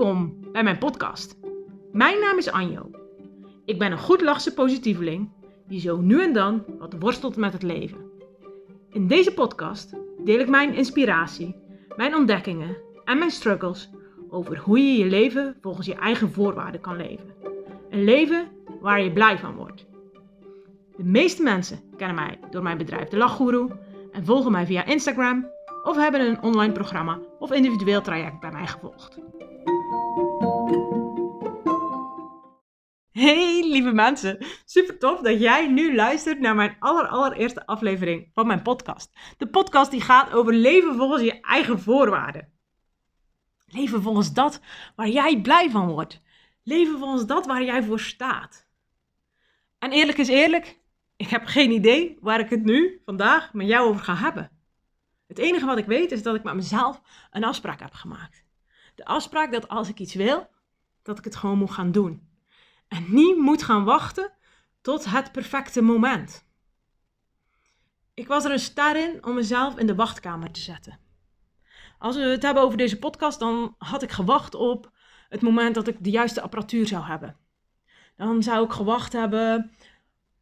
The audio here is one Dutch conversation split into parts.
Welkom bij mijn podcast. Mijn naam is Anjo. Ik ben een goedlachse positieveling die zo nu en dan wat worstelt met het leven. In deze podcast deel ik mijn inspiratie, mijn ontdekkingen en mijn struggles over hoe je je leven volgens je eigen voorwaarden kan leven. Een leven waar je blij van wordt. De meeste mensen kennen mij door mijn bedrijf De Lachgoeroe en volgen mij via Instagram of hebben een online programma of individueel traject bij mij gevolgd. Hey lieve mensen, super tof dat jij nu luistert naar mijn aller, allereerste aflevering van mijn podcast. De podcast die gaat over leven volgens je eigen voorwaarden. Leven volgens dat waar jij blij van wordt. Leven volgens dat waar jij voor staat. En eerlijk is eerlijk, ik heb geen idee waar ik het nu, vandaag, met jou over ga hebben. Het enige wat ik weet is dat ik met mezelf een afspraak heb gemaakt. De afspraak dat als ik iets wil, dat ik het gewoon moet gaan doen. En niet moet gaan wachten tot het perfecte moment. Ik was er een ster in om mezelf in de wachtkamer te zetten. Als we het hebben over deze podcast, dan had ik gewacht op het moment dat ik de juiste apparatuur zou hebben. Dan zou ik gewacht hebben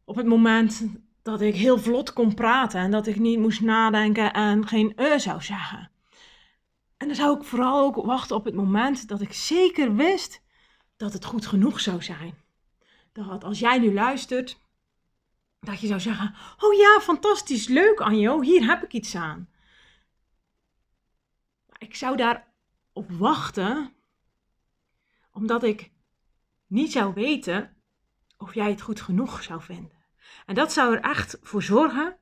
op het moment dat ik heel vlot kon praten en dat ik niet moest nadenken en geen e zou zeggen. En dan zou ik vooral ook wachten op het moment dat ik zeker wist dat het goed genoeg zou zijn. Dat als jij nu luistert, dat je zou zeggen: Oh ja, fantastisch, leuk Anjo, hier heb ik iets aan. Ik zou daar op wachten, omdat ik niet zou weten of jij het goed genoeg zou vinden. En dat zou er echt voor zorgen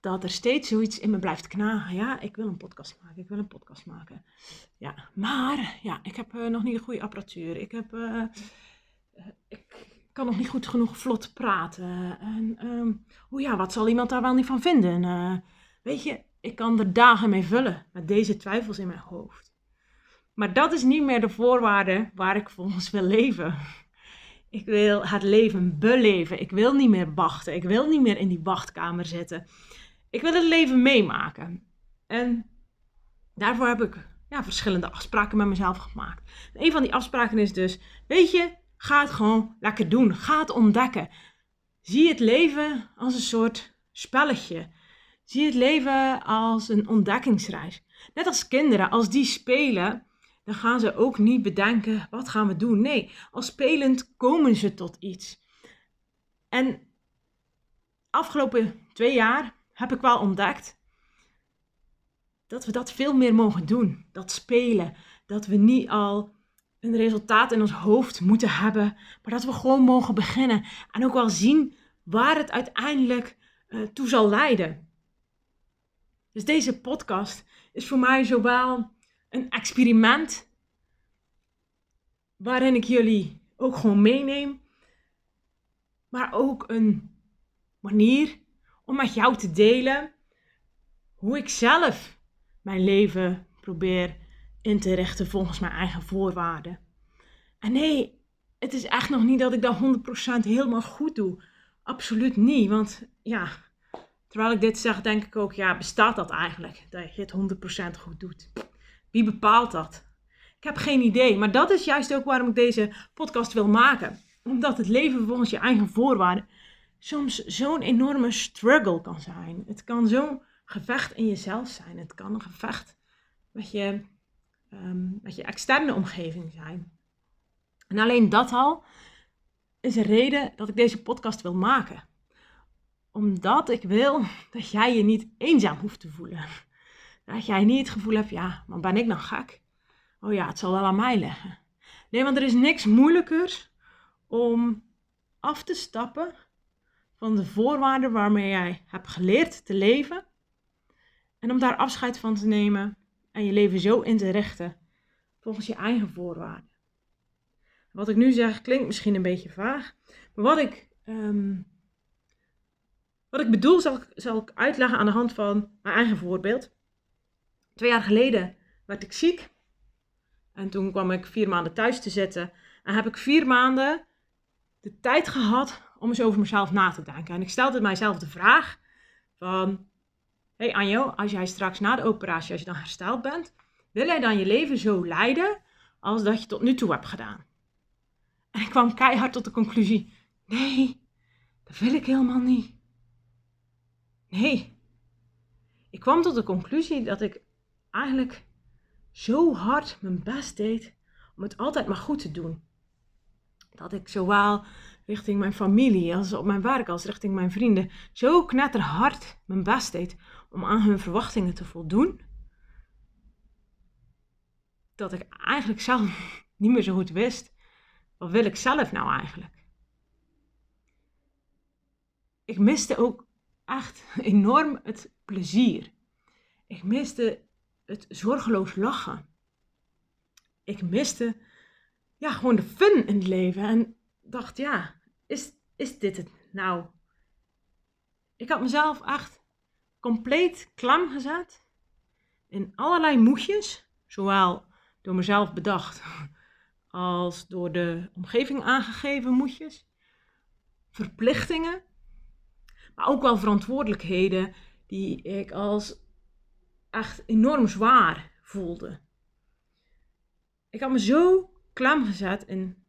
dat er steeds zoiets in me blijft knagen. Ja, ik wil een podcast maken, ik wil een podcast maken. Ja, maar ja, ik heb uh, nog niet een goede apparatuur. Ik, heb, uh, ik kan nog niet goed genoeg vlot praten. En oh ja, wat zal iemand daar wel niet van vinden? Uh, weet je, ik kan er dagen mee vullen met deze twijfels in mijn hoofd. Maar dat is niet meer de voorwaarde waar ik volgens wil leven. Ik wil het leven beleven. Ik wil niet meer wachten. Ik wil niet meer in die wachtkamer zitten. Ik wil het leven meemaken. En daarvoor heb ik ja, verschillende afspraken met mezelf gemaakt. een van die afspraken is dus: weet je, ga het gewoon lekker doen. Ga het ontdekken. Zie het leven als een soort spelletje. Zie het leven als een ontdekkingsreis. Net als kinderen, als die spelen, dan gaan ze ook niet bedenken, wat gaan we doen? Nee, als spelend komen ze tot iets. En afgelopen twee jaar heb ik wel ontdekt dat we dat veel meer mogen doen. Dat spelen. Dat we niet al een resultaat in ons hoofd moeten hebben, maar dat we gewoon mogen beginnen. En ook wel zien waar het uiteindelijk uh, toe zal leiden. Dus deze podcast is voor mij zowel een experiment waarin ik jullie ook gewoon meeneem, maar ook een manier om met jou te delen hoe ik zelf mijn leven probeer in te richten volgens mijn eigen voorwaarden. En nee, het is echt nog niet dat ik dat 100% helemaal goed doe. Absoluut niet, want ja, terwijl ik dit zeg, denk ik ook, ja, bestaat dat eigenlijk? Dat je het 100% goed doet. Wie bepaalt dat? Ik heb geen idee, maar dat is juist ook waarom ik deze podcast wil maken. Omdat het leven volgens je eigen voorwaarden soms zo'n enorme struggle kan zijn. Het kan zo'n gevecht in jezelf zijn. Het kan een gevecht met je, um, met je externe omgeving zijn. En alleen dat al is een reden dat ik deze podcast wil maken. Omdat ik wil dat jij je niet eenzaam hoeft te voelen. Dat jij niet het gevoel hebt, ja, maar ben ik nou gek? Oh ja, het zal wel aan mij liggen. Nee, want er is niks moeilijkers om af te stappen van de voorwaarden waarmee jij hebt geleerd te leven. En om daar afscheid van te nemen en je leven zo in te richten volgens je eigen voorwaarden. Wat ik nu zeg klinkt misschien een beetje vaag, maar wat ik, um, wat ik bedoel zal, zal ik uitleggen aan de hand van mijn eigen voorbeeld. Twee jaar geleden werd ik ziek en toen kwam ik vier maanden thuis te zitten en heb ik vier maanden de tijd gehad om eens over mezelf na te denken. En ik stelde mijzelf de vraag van, hey Anjo, als jij straks na de operatie, als je dan hersteld bent, wil jij dan je leven zo leiden als dat je tot nu toe hebt gedaan. En ik kwam keihard tot de conclusie: nee, dat wil ik helemaal niet. Nee. Ik kwam tot de conclusie dat ik eigenlijk zo hard mijn best deed om het altijd maar goed te doen. Dat ik zowel richting mijn familie als op mijn werk als richting mijn vrienden zo knetterhard mijn best deed om aan hun verwachtingen te voldoen. Dat ik eigenlijk zelf niet meer zo goed wist. Wat wil ik zelf nou eigenlijk? Ik miste ook echt enorm het plezier. Ik miste het zorgeloos lachen. Ik miste ja, gewoon de fun in het leven. En dacht, ja, is, is dit het nou? Ik had mezelf echt compleet klam gezet in allerlei moedjes, zowel door mezelf bedacht als door de omgeving aangegeven moedjes, verplichtingen, maar ook wel verantwoordelijkheden die ik als echt enorm zwaar voelde. Ik had me zo klam gezet in,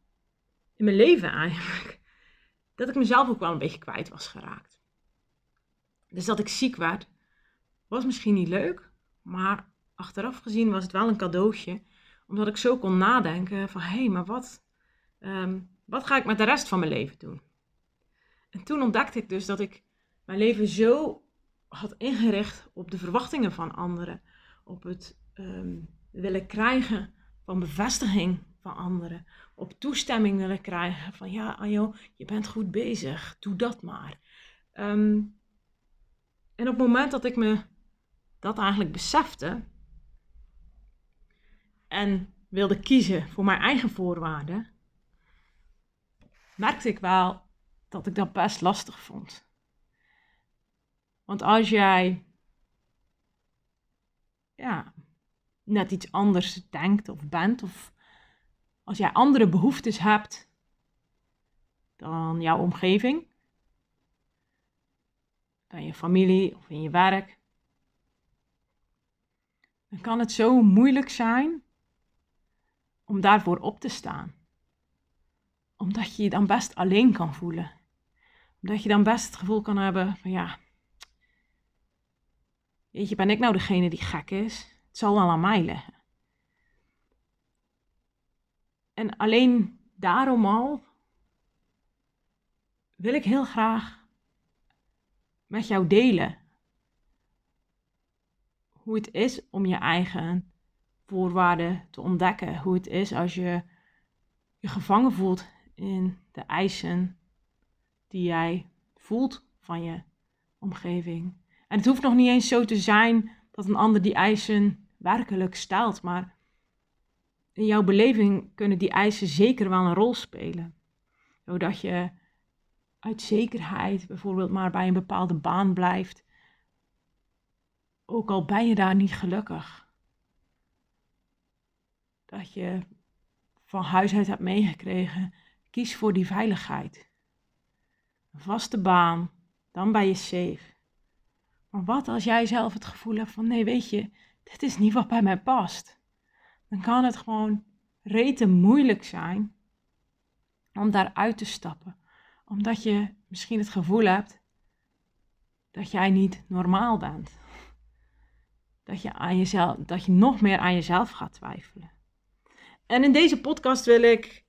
in mijn leven eigenlijk, dat ik mezelf ook wel een beetje kwijt was geraakt. Dus dat ik ziek werd, was misschien niet leuk, maar achteraf gezien was het wel een cadeautje, omdat ik zo kon nadenken van hé, hey, maar wat, ehm, wat ga ik met de rest van mijn leven doen? En toen ontdekte ik dus dat ik mijn leven zo had ingericht op de verwachtingen van anderen, op het um, willen krijgen van bevestiging van anderen, op toestemming willen krijgen van ja, Anjo, je bent goed bezig, doe dat maar. Ehm, en op het moment dat ik me dat eigenlijk besefte en wilde kiezen voor mijn eigen voorwaarden, merkte ik wel dat ik dat best lastig vond. Want als jij ja, net iets anders denkt of bent, of als jij andere behoeftes hebt dan jouw omgeving, dan je familie of in je werk, dan kan het zo moeilijk zijn om daarvoor op te staan. Omdat je je dan best alleen kan voelen. Omdat je dan best het gevoel kan hebben van ja, weet je, ben ik nou degene die gek is? Het zal wel aan mij liggen. En alleen daarom al wil ik heel graag met jou delen hoe het is om je eigen voorwaarden te ontdekken. Hoe het is als je je gevangen voelt in de eisen die jij voelt van je omgeving. En het hoeft nog niet eens zo te zijn dat een ander die eisen werkelijk stelt, maar in jouw beleving kunnen die eisen zeker wel een rol spelen. Zodat je uit zekerheid bijvoorbeeld maar bij een bepaalde baan blijft, ook al ben je daar niet gelukkig. Dat je van huis uit hebt meegekregen, kies voor die veiligheid. Een vaste baan, dan ben je safe. Maar wat als jij zelf het gevoel hebt van nee, weet je, dit is niet wat bij mij past. Dan kan het gewoon rete moeilijk zijn om daaruit te stappen. Omdat je misschien het gevoel hebt dat jij niet normaal bent. Dat je, aan jezelf, dat je nog meer aan jezelf gaat twijfelen. En in deze podcast wil ik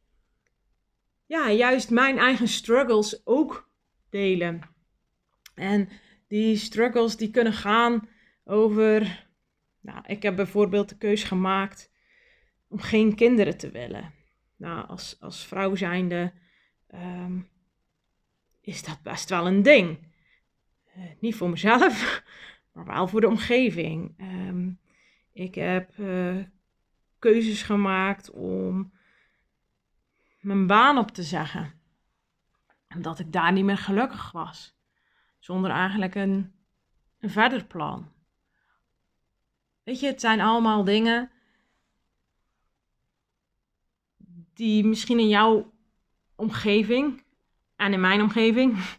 ja, juist mijn eigen struggles ook delen. En die struggles die kunnen gaan over. Nou, ik heb bijvoorbeeld de keuze gemaakt om geen kinderen te willen. Nou, als, als vrouw zijnde um, is dat best wel een ding. Uh, niet voor mezelf, maar wel voor de omgeving. Um, ik heb uh, keuzes gemaakt om mijn baan op te zeggen. Omdat ik daar niet meer gelukkig was zonder eigenlijk een, een verder plan. Weet je, het zijn allemaal dingen die misschien in jouw omgeving en in mijn omgeving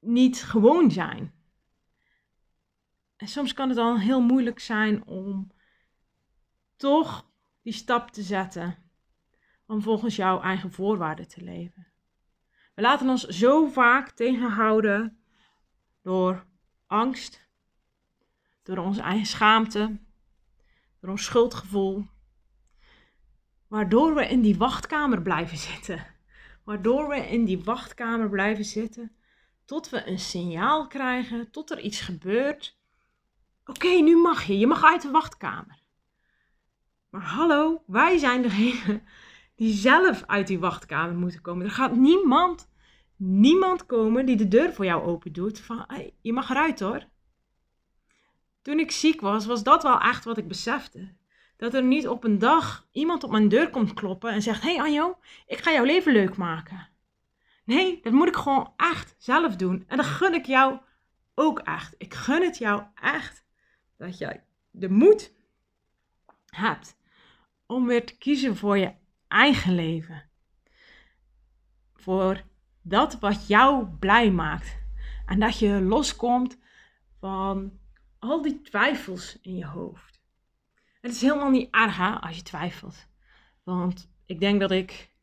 niet gewoon zijn. En soms kan het dan heel moeilijk zijn om toch die stap te zetten om volgens jouw eigen voorwaarden te leven. We laten ons zo vaak tegenhouden door angst, door onze eigen schaamte, door ons schuldgevoel, waardoor we in die wachtkamer blijven zitten. Waardoor we in die wachtkamer blijven zitten tot we een signaal krijgen, tot er iets gebeurt. Oké, nu mag je, je mag uit de wachtkamer. Maar hallo, wij zijn degene die zelf uit die wachtkamer moeten komen. Er gaat niemand, niemand komen die de deur voor jou open doet. Van, je mag eruit hoor. Toen ik ziek was, was dat wel echt wat ik besefte. Dat er niet op een dag iemand op mijn deur komt kloppen en zegt: Hey Anjo, ik ga jouw leven leuk maken. Nee, dat moet ik gewoon echt zelf doen. En dat gun ik jou ook echt. Ik gun het jou echt dat jij de moed hebt om weer te kiezen voor je eigen leven. Voor dat wat jou blij maakt. En dat je loskomt van al die twijfels in je hoofd. Het is helemaal niet erg als je twijfelt. Want ik denk dat ik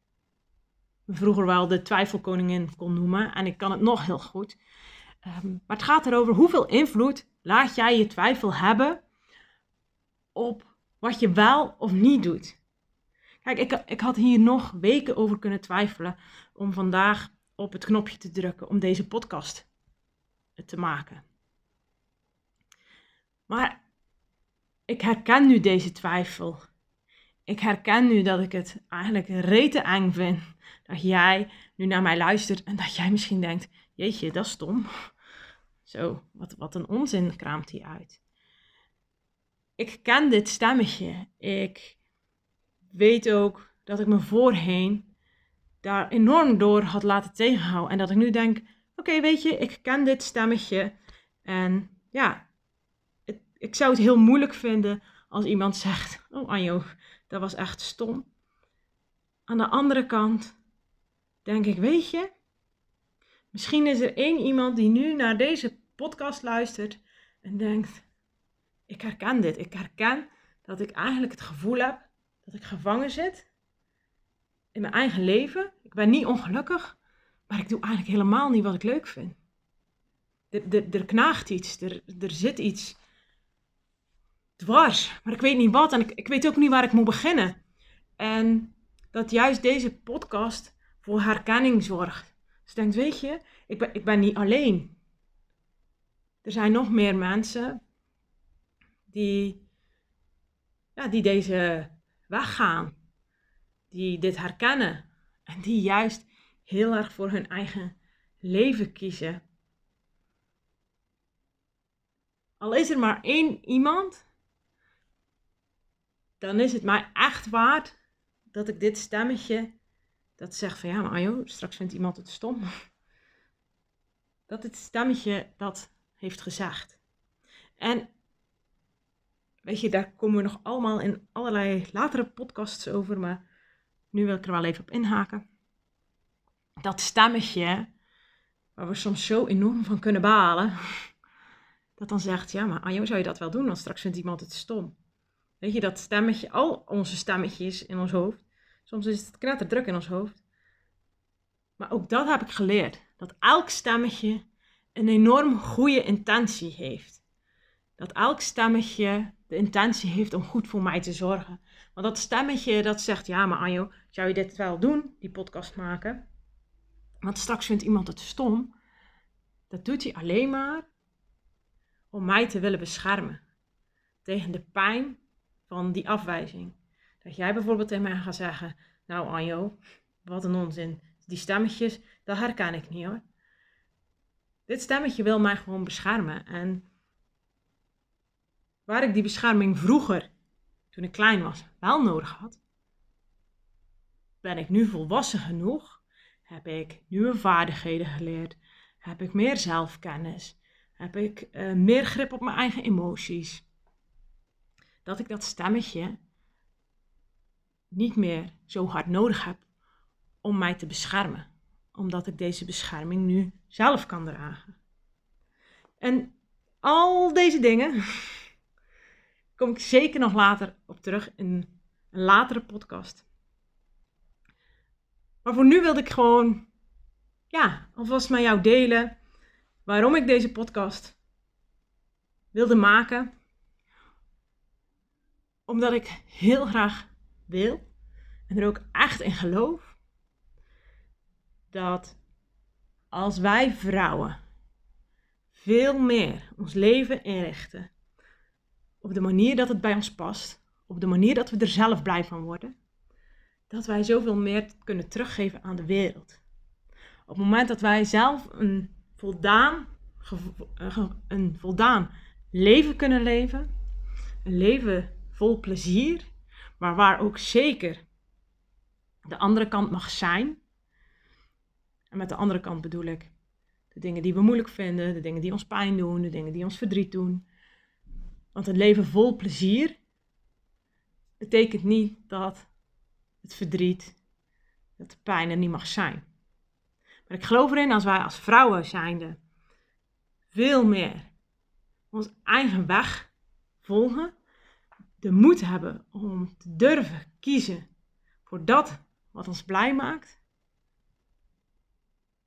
vroeger wel de twijfelkoningin kon noemen. En ik kan het nog heel goed. Ehm, maar het gaat erover hoeveel invloed laat jij je twijfel hebben op wat je wel of niet doet. Kijk, ik, ik had hier nog weken over kunnen twijfelen om vandaag op het knopje te drukken om deze podcast te maken. Maar ik herken nu deze twijfel. Ik herken nu dat ik het eigenlijk rete eng vind dat jij nu naar mij luistert en dat jij misschien denkt: Jeetje, dat is stom. Zo, wat, wat een onzin kraamt hij uit. Ik ken dit stemmetje. Ik weet ook dat ik me voorheen daar enorm door had laten tegenhouden. En dat ik nu denk: Oké, weet je, ik ken dit stemmetje. En ja, ik zou het heel moeilijk vinden als iemand zegt: Oh, Anjo, dat was echt stom. Aan de andere kant denk ik: Weet je, misschien is er één iemand die nu naar deze podcast luistert en denkt: Ik herken dit. Ik herken dat ik eigenlijk het gevoel heb dat ik gevangen zit in mijn eigen leven. Ik ben niet ongelukkig, maar ik doe eigenlijk helemaal niet wat ik leuk vind. Er, er, knaagt iets, er, er zit iets dwars. Maar ik weet niet wat en ik, weet ook niet waar ik moet beginnen. En dat juist deze podcast voor herkenning zorgt. Dus denkt, weet je, ik ben, ik ben niet alleen. Er zijn nog meer mensen die, ja, die deze weg gaan. Die dit herkennen. En die juist heel erg voor hun eigen leven kiezen. Al is er maar één iemand dan is het mij echt waard dat ik dit stemmetje dat zegt van ja, maar Ajo, straks vindt iemand het stom. Dat het stemmetje dat heeft gezegd. En weet je, daar komen we nog allemaal in allerlei latere podcasts over, maar nu wil ik er wel even op inhaken. Dat stemmetje, waar we soms zo enorm van kunnen balen, dat dan zegt, ja, maar Ajo, zou je dat wel doen, want straks vindt iemand het stom. Weet je, dat stemmetje, al onze stemmetjes in ons hoofd. Soms is het knetterdruk in ons hoofd. Maar ook dat heb ik geleerd. Dat elk stemmetje een enorm goede intentie heeft. Dat elk stemmetje de intentie heeft om goed voor mij te zorgen. Want dat stemmetje dat zegt, ja maar Anjo, zou je dit wel doen, die podcast maken? Want straks vindt iemand het stom. Dat doet hij alleen maar om mij te willen beschermen. Tegen de pijn van die afwijzing. Dat jij bijvoorbeeld tegen mij gaat zeggen, nou Anjo, wat een onzin. Die stemmetjes, dat herken ik niet hoor. Dit stemmetje wil mij gewoon beschermen. En waar ik die bescherming vroeger, toen ik klein was, wel nodig had, ben ik nu volwassen genoeg, heb ik nieuwe vaardigheden geleerd, heb ik meer zelfkennis, heb ik uh, meer grip op mijn eigen emoties dat ik dat stemmetje niet meer zo hard nodig heb om mij te beschermen. Omdat ik deze bescherming nu zelf kan dragen. En al deze dingen kom ik zeker nog later op terug in een latere podcast. Maar voor nu wilde ik gewoon, ja, alvast met jou delen waarom ik deze podcast wilde maken. Omdat ik heel graag wil en er ook echt in geloof dat als wij vrouwen veel meer ons leven inrichten op de manier dat het bij ons past, op de manier dat we er zelf blij van worden, dat wij zoveel meer kunnen teruggeven aan de wereld. Op het moment dat wij zelf een voldaan, een voldaan leven kunnen leven, een leven vol plezier, maar waar ook zeker de andere kant mag zijn. En met de andere kant bedoel ik de dingen die we moeilijk vinden, de dingen die ons pijn doen, de dingen die ons verdriet doen. Want een leven vol plezier betekent niet dat het verdriet, dat de pijn er niet mag zijn. Maar ik geloof erin als wij als vrouwen zijnde veel meer ons eigen weg volgen, de moed hebben om te durven kiezen voor dat wat ons blij maakt,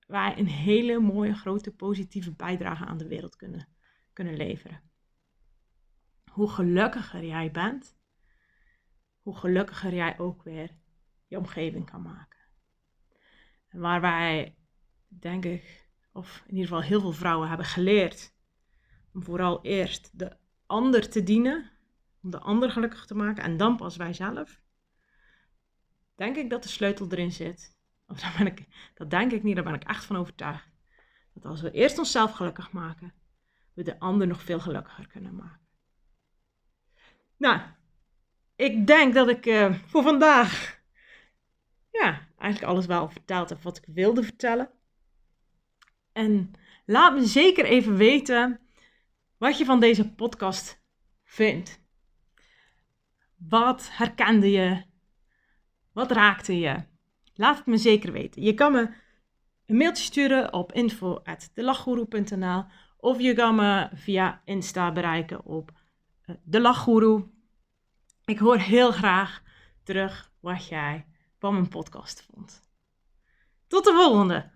wij een hele mooie, grote, positieve bijdrage aan de wereld kunnen, kunnen leveren. Hoe gelukkiger jij bent, hoe gelukkiger jij ook weer je omgeving kan maken. En waar wij, denk ik, of in ieder geval heel veel vrouwen hebben geleerd om vooral eerst de ander te dienen, om de ander gelukkig te maken en dan pas wij zelf, denk ik dat de sleutel erin zit. Of daar ben ik, dat denk ik niet, daar ben ik echt van overtuigd. Dat als we eerst onszelf gelukkig maken, we de ander nog veel gelukkiger kunnen maken. Nou, ik denk dat ik uh, voor vandaag, ja, eigenlijk alles wel verteld heb wat ik wilde vertellen. En laat me zeker even weten wat je van deze podcast vindt. Wat herkende je? Wat raakte je? Laat het me zeker weten. Je kan me een mailtje sturen op info.delachgoeroe.nl of je kan me via Insta bereiken op uh, de Lachgoeroe. Ik hoor heel graag terug wat jij van mijn podcast vond. Tot de volgende!